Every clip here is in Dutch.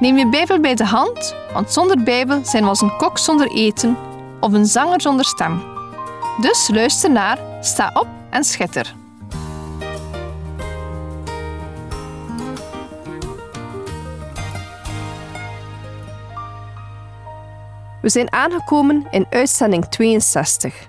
Neem je Bijbel bij de hand, want zonder Bijbel zijn we als een kok zonder eten of een zanger zonder stem. Dus luister naar, sta op en schitter. We zijn aangekomen in uitzending 62.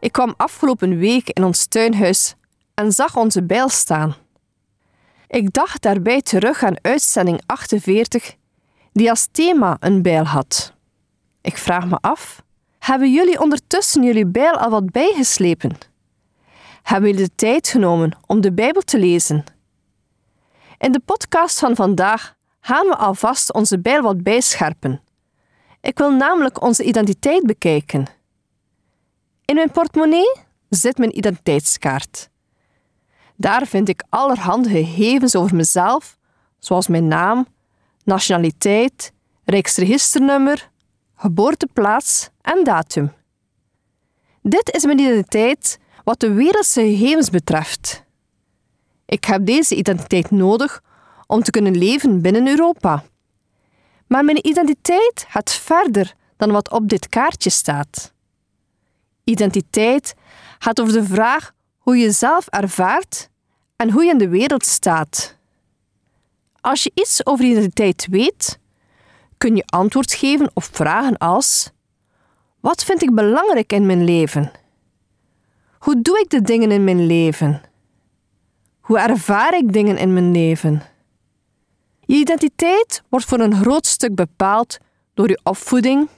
Ik kwam afgelopen week in ons tuinhuis en zag onze bijl staan. Ik dacht daarbij terug aan uitzending 48, die als thema een bijl had. Ik vraag me af: hebben jullie ondertussen jullie bijl al wat bijgeslepen? Hebben jullie de tijd genomen om de Bijbel te lezen? In de podcast van vandaag gaan we alvast onze bijl wat bijscherpen. Ik wil namelijk onze identiteit bekijken. In mijn portemonnee zit mijn identiteitskaart. Daar vind ik allerhande gegevens over mezelf, zoals mijn naam, nationaliteit, rijksregisternummer, geboorteplaats en datum. Dit is mijn identiteit wat de wereldse gegevens betreft. Ik heb deze identiteit nodig om te kunnen leven binnen Europa. Maar mijn identiteit gaat verder dan wat op dit kaartje staat. Identiteit gaat over de vraag hoe je jezelf ervaart en hoe je in de wereld staat. Als je iets over identiteit weet, kun je antwoord geven op vragen als: Wat vind ik belangrijk in mijn leven? Hoe doe ik de dingen in mijn leven? Hoe ervaar ik dingen in mijn leven? Je identiteit wordt voor een groot stuk bepaald door je opvoeding,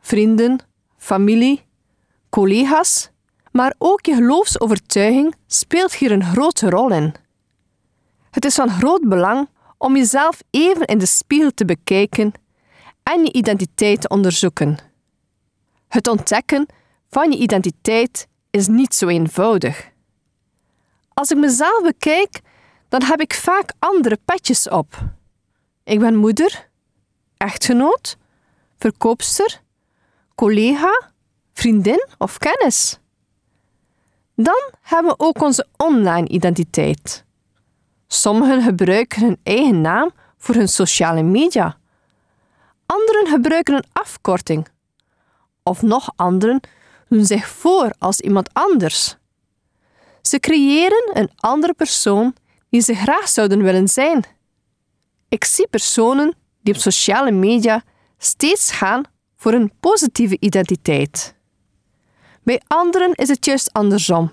vrienden, familie, collega's maar ook je geloofsovertuiging speelt hier een grote rol in. Het is van groot belang om jezelf even in de spiegel te bekijken en je identiteit te onderzoeken. Het ontdekken van je identiteit is niet zo eenvoudig. Als ik mezelf bekijk, dan heb ik vaak andere petjes op. Ik ben moeder, echtgenoot, verkoopster, collega, vriendin of kennis. Dan hebben we ook onze online identiteit. Sommigen gebruiken hun eigen naam voor hun sociale media. Anderen gebruiken een afkorting. Of nog anderen doen zich voor als iemand anders. Ze creëren een andere persoon die ze graag zouden willen zijn. Ik zie personen die op sociale media steeds gaan voor een positieve identiteit. Bij anderen is het juist andersom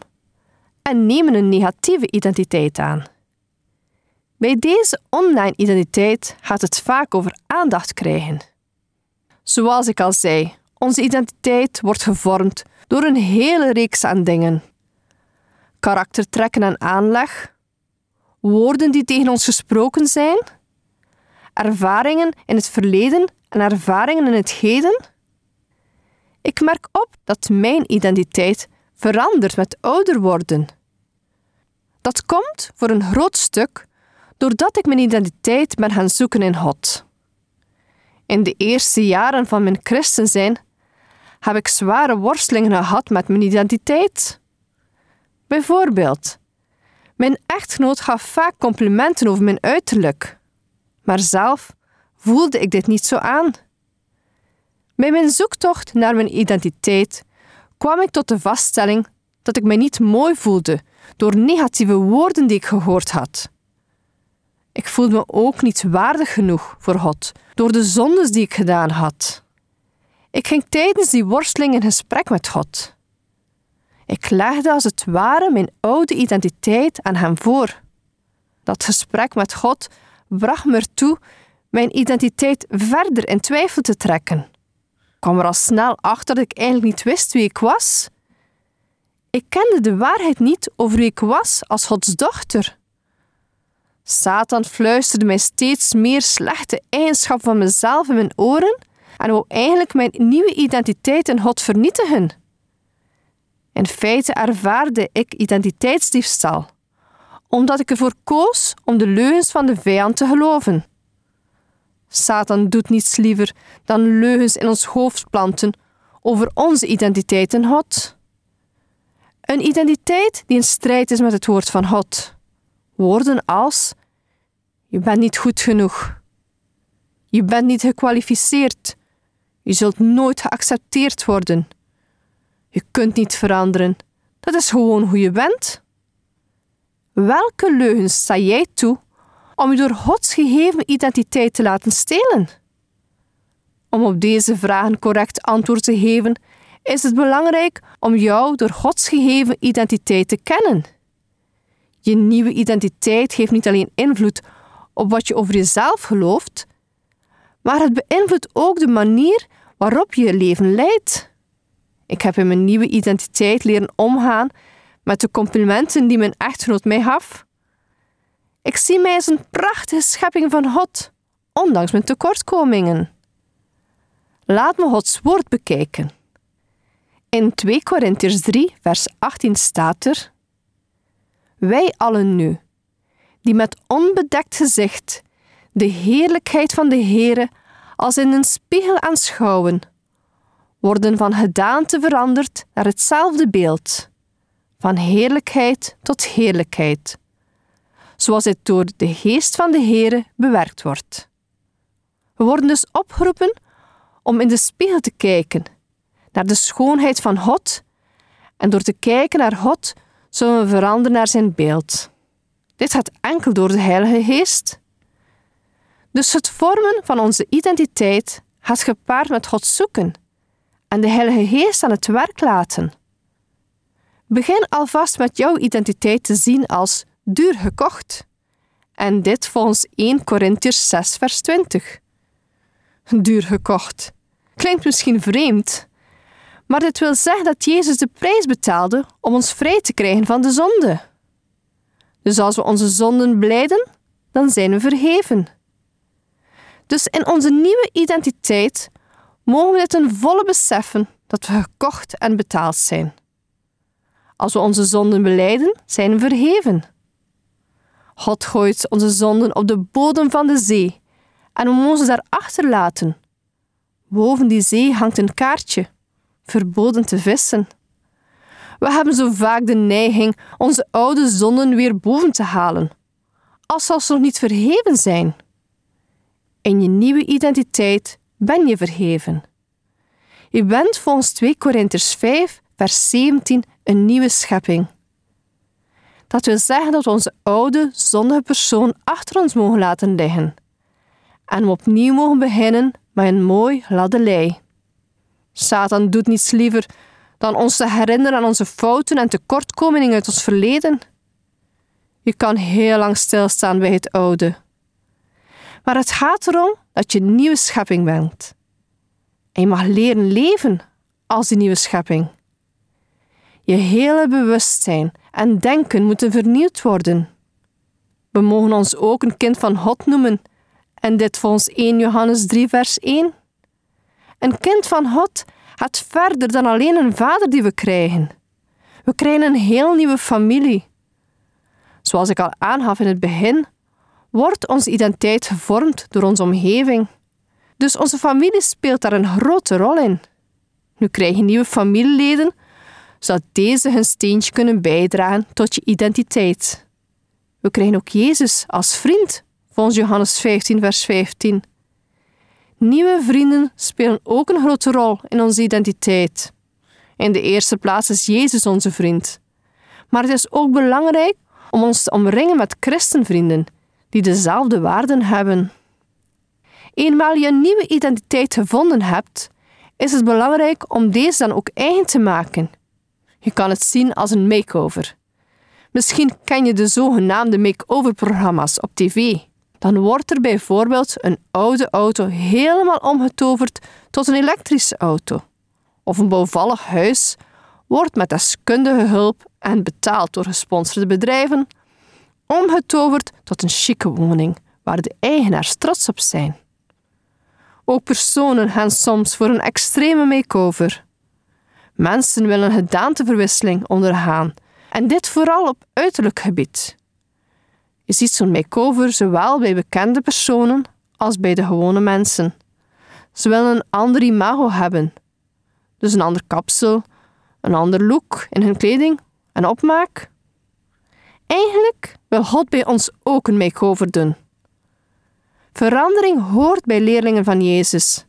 en nemen een negatieve identiteit aan. Bij deze online identiteit gaat het vaak over aandacht krijgen. Zoals ik al zei, onze identiteit wordt gevormd door een hele reeks aan dingen. Karaktertrekken en aanleg, woorden die tegen ons gesproken zijn, ervaringen in het verleden en ervaringen in het heden ik merk op dat mijn identiteit verandert met ouder worden. Dat komt voor een groot stuk doordat ik mijn identiteit ben gaan zoeken in God. In de eerste jaren van mijn christen zijn heb ik zware worstelingen gehad met mijn identiteit. Bijvoorbeeld, mijn echtgenoot gaf vaak complimenten over mijn uiterlijk, maar zelf voelde ik dit niet zo aan. Bij mijn zoektocht naar mijn identiteit kwam ik tot de vaststelling dat ik mij niet mooi voelde door negatieve woorden die ik gehoord had. Ik voelde me ook niet waardig genoeg voor God door de zondes die ik gedaan had. Ik ging tijdens die worsteling in gesprek met God. Ik legde als het ware mijn oude identiteit aan Hem voor. Dat gesprek met God bracht me ertoe mijn identiteit verder in twijfel te trekken kwam er al snel achter dat ik eigenlijk niet wist wie ik was. Ik kende de waarheid niet over wie ik was als Gods dochter. Satan fluisterde mij steeds meer slechte eigenschappen van mezelf in mijn oren en wou eigenlijk mijn nieuwe identiteit in God vernietigen. In feite ervaarde ik identiteitsdiefstal, omdat ik ervoor koos om de leugens van de vijand te geloven. Satan doet niets liever dan leugens in ons hoofd planten over onze identiteit in God. Een identiteit die in strijd is met het woord van God. Woorden als: Je bent niet goed genoeg. Je bent niet gekwalificeerd. Je zult nooit geaccepteerd worden. Je kunt niet veranderen. Dat is gewoon hoe je bent. Welke leugens sta jij toe om je door Gods gegeven identiteit te laten stelen? Om op deze vragen correct antwoord te geven, is het belangrijk om jou door Gods gegeven identiteit te kennen. Je nieuwe identiteit heeft niet alleen invloed op wat je over jezelf gelooft, maar het beïnvloedt ook de manier waarop je je leven leidt. Ik heb in mijn nieuwe identiteit leren omgaan met de complimenten die mijn echtgenoot mij gaf. Ik zie mij als een prachtige schepping van God, ondanks mijn tekortkomingen. Laat me Gods woord bekijken. In 2 Korintiërs 3, vers 18 staat er: Wij allen nu, die met onbedekt gezicht de heerlijkheid van de Heere als in een spiegel aanschouwen, worden van gedaante veranderd naar hetzelfde beeld, van heerlijkheid tot heerlijkheid, zoals het door de geest van de Heere bewerkt wordt. We worden dus opgeroepen om in de spiegel te kijken, naar de schoonheid van God, en door te kijken naar God zullen we veranderen naar zijn beeld. Dit gaat enkel door de Heilige Geest. Dus het vormen van onze identiteit gaat gepaard met God zoeken en de Heilige Geest aan het werk laten. Begin alvast met jouw identiteit te zien als duur gekocht. En dit volgens 1 Corinthiërs 6 vers 20. Duur gekocht. Klinkt misschien vreemd, maar dit wil zeggen dat Jezus de prijs betaalde om ons vrij te krijgen van de zonde. Dus als we onze zonden blijden, dan zijn we vergeven. Dus in onze nieuwe identiteit mogen we dit ten volle beseffen dat we gekocht en betaald zijn. Als we onze zonden beleiden, zijn we verheven. God gooit onze zonden op de bodem van de zee en we ze daar achterlaten. Boven die zee hangt een kaartje, verboden te vissen. We hebben zo vaak de neiging onze oude zonden weer boven te halen, als ze nog niet verheven zijn. In je nieuwe identiteit ben je verheven. Je bent volgens 2 Korinters 5, vers 17 een nieuwe schepping. Dat wil zeggen dat we onze oude, zondige persoon achter ons mogen laten liggen en we opnieuw mogen beginnen met een mooi gladde lei. Satan doet niets liever dan ons te herinneren aan onze fouten en tekortkomingen uit ons verleden. Je kan heel lang stilstaan bij het oude. Maar het gaat erom dat je nieuwe schepping bent. En je mag leren leven als die nieuwe schepping. Je hele bewustzijn en denken moeten vernieuwd worden. We mogen ons ook een kind van God noemen, en dit volgens 1 Johannes 3, vers 1. Een kind van God gaat verder dan alleen een vader die we krijgen. We krijgen een heel nieuwe familie. Zoals ik al aangaf in het begin, wordt onze identiteit gevormd door onze omgeving. Dus onze familie speelt daar een grote rol in. Nu krijg je nieuwe familieleden, zodat deze hun steentje kunnen bijdragen tot je identiteit. We krijgen ook Jezus als vriend, volgens Johannes 15, vers 15. Nieuwe vrienden spelen ook een grote rol in onze identiteit. In de eerste plaats is Jezus onze vriend. Maar het is ook belangrijk om ons te omringen met christenvrienden die dezelfde waarden hebben. Eenmaal je een nieuwe identiteit gevonden hebt, is het belangrijk om deze dan ook eigen te maken. Je kan het zien als een makeover. Misschien ken je de zogenaamde make-over-programma's op tv. Dan wordt er bijvoorbeeld een oude auto helemaal omgetoverd tot een elektrische auto. Of een bouwvallig huis wordt met deskundige hulp en betaald door gesponsorde bedrijven omgetoverd tot een chique woning waar de eigenaars trots op zijn. Ook personen gaan soms voor een extreme makeover. Mensen willen gedaanteverwisseling ondergaan en dit vooral op uiterlijk gebied. Je ziet zo'n makeover zowel bij bekende personen als bij de gewone mensen. Ze willen een ander imago hebben, dus een ander kapsel, een ander look in hun kleding en opmaak. Eigenlijk wil God bij ons ook een makeover doen. Verandering hoort bij leerlingen van Jezus.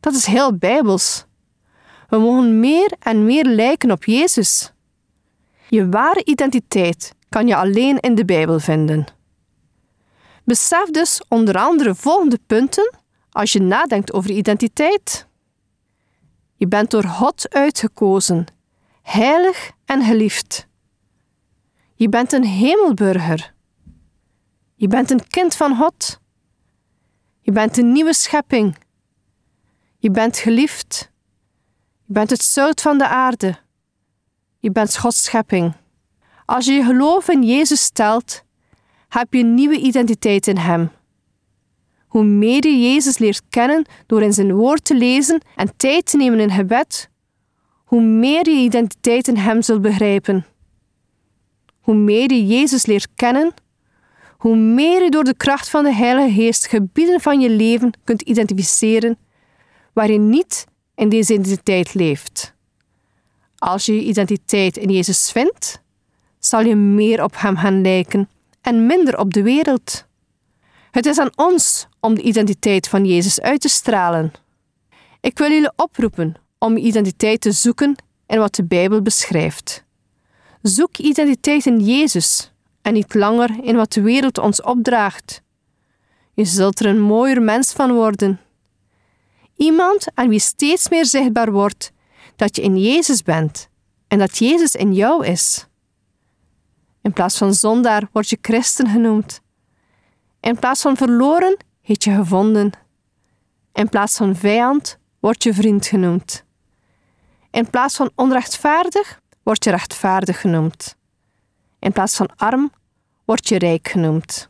Dat is heel bijbels. We mogen meer en meer lijken op Jezus. Je ware identiteit kan je alleen in de Bijbel vinden. Besef dus onder andere volgende punten als je nadenkt over identiteit. Je bent door God uitgekozen, heilig en geliefd. Je bent een hemelburger. Je bent een kind van God. Je bent een nieuwe schepping. Je bent geliefd. Je bent het zout van de aarde. Je bent Gods schepping. Als je je geloof in Jezus stelt, heb je een nieuwe identiteit in Hem. Hoe meer je Jezus leert kennen door in zijn woord te lezen en tijd te nemen in gebed, hoe meer je identiteit in Hem zult begrijpen. Hoe meer je Jezus leert kennen, hoe meer je door de kracht van de Heilige Geest gebieden van je leven kunt identificeren waar je niet in deze identiteit leeft. Als je je identiteit in Jezus vindt, zal je meer op Hem gaan lijken en minder op de wereld. Het is aan ons om de identiteit van Jezus uit te stralen. Ik wil jullie oproepen om je identiteit te zoeken in wat de Bijbel beschrijft. Zoek identiteit in Jezus en niet langer in wat de wereld ons opdraagt. Je zult er een mooier mens van worden. Iemand aan wie steeds meer zichtbaar wordt dat je in Jezus bent en dat Jezus in jou is. In plaats van zondaar word je christen genoemd. In plaats van verloren heet je gevonden. In plaats van vijand word je vriend genoemd. In plaats van onrechtvaardig word je rechtvaardig genoemd. In plaats van arm word je rijk genoemd.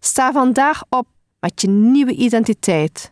Sta vandaag op met je nieuwe identiteit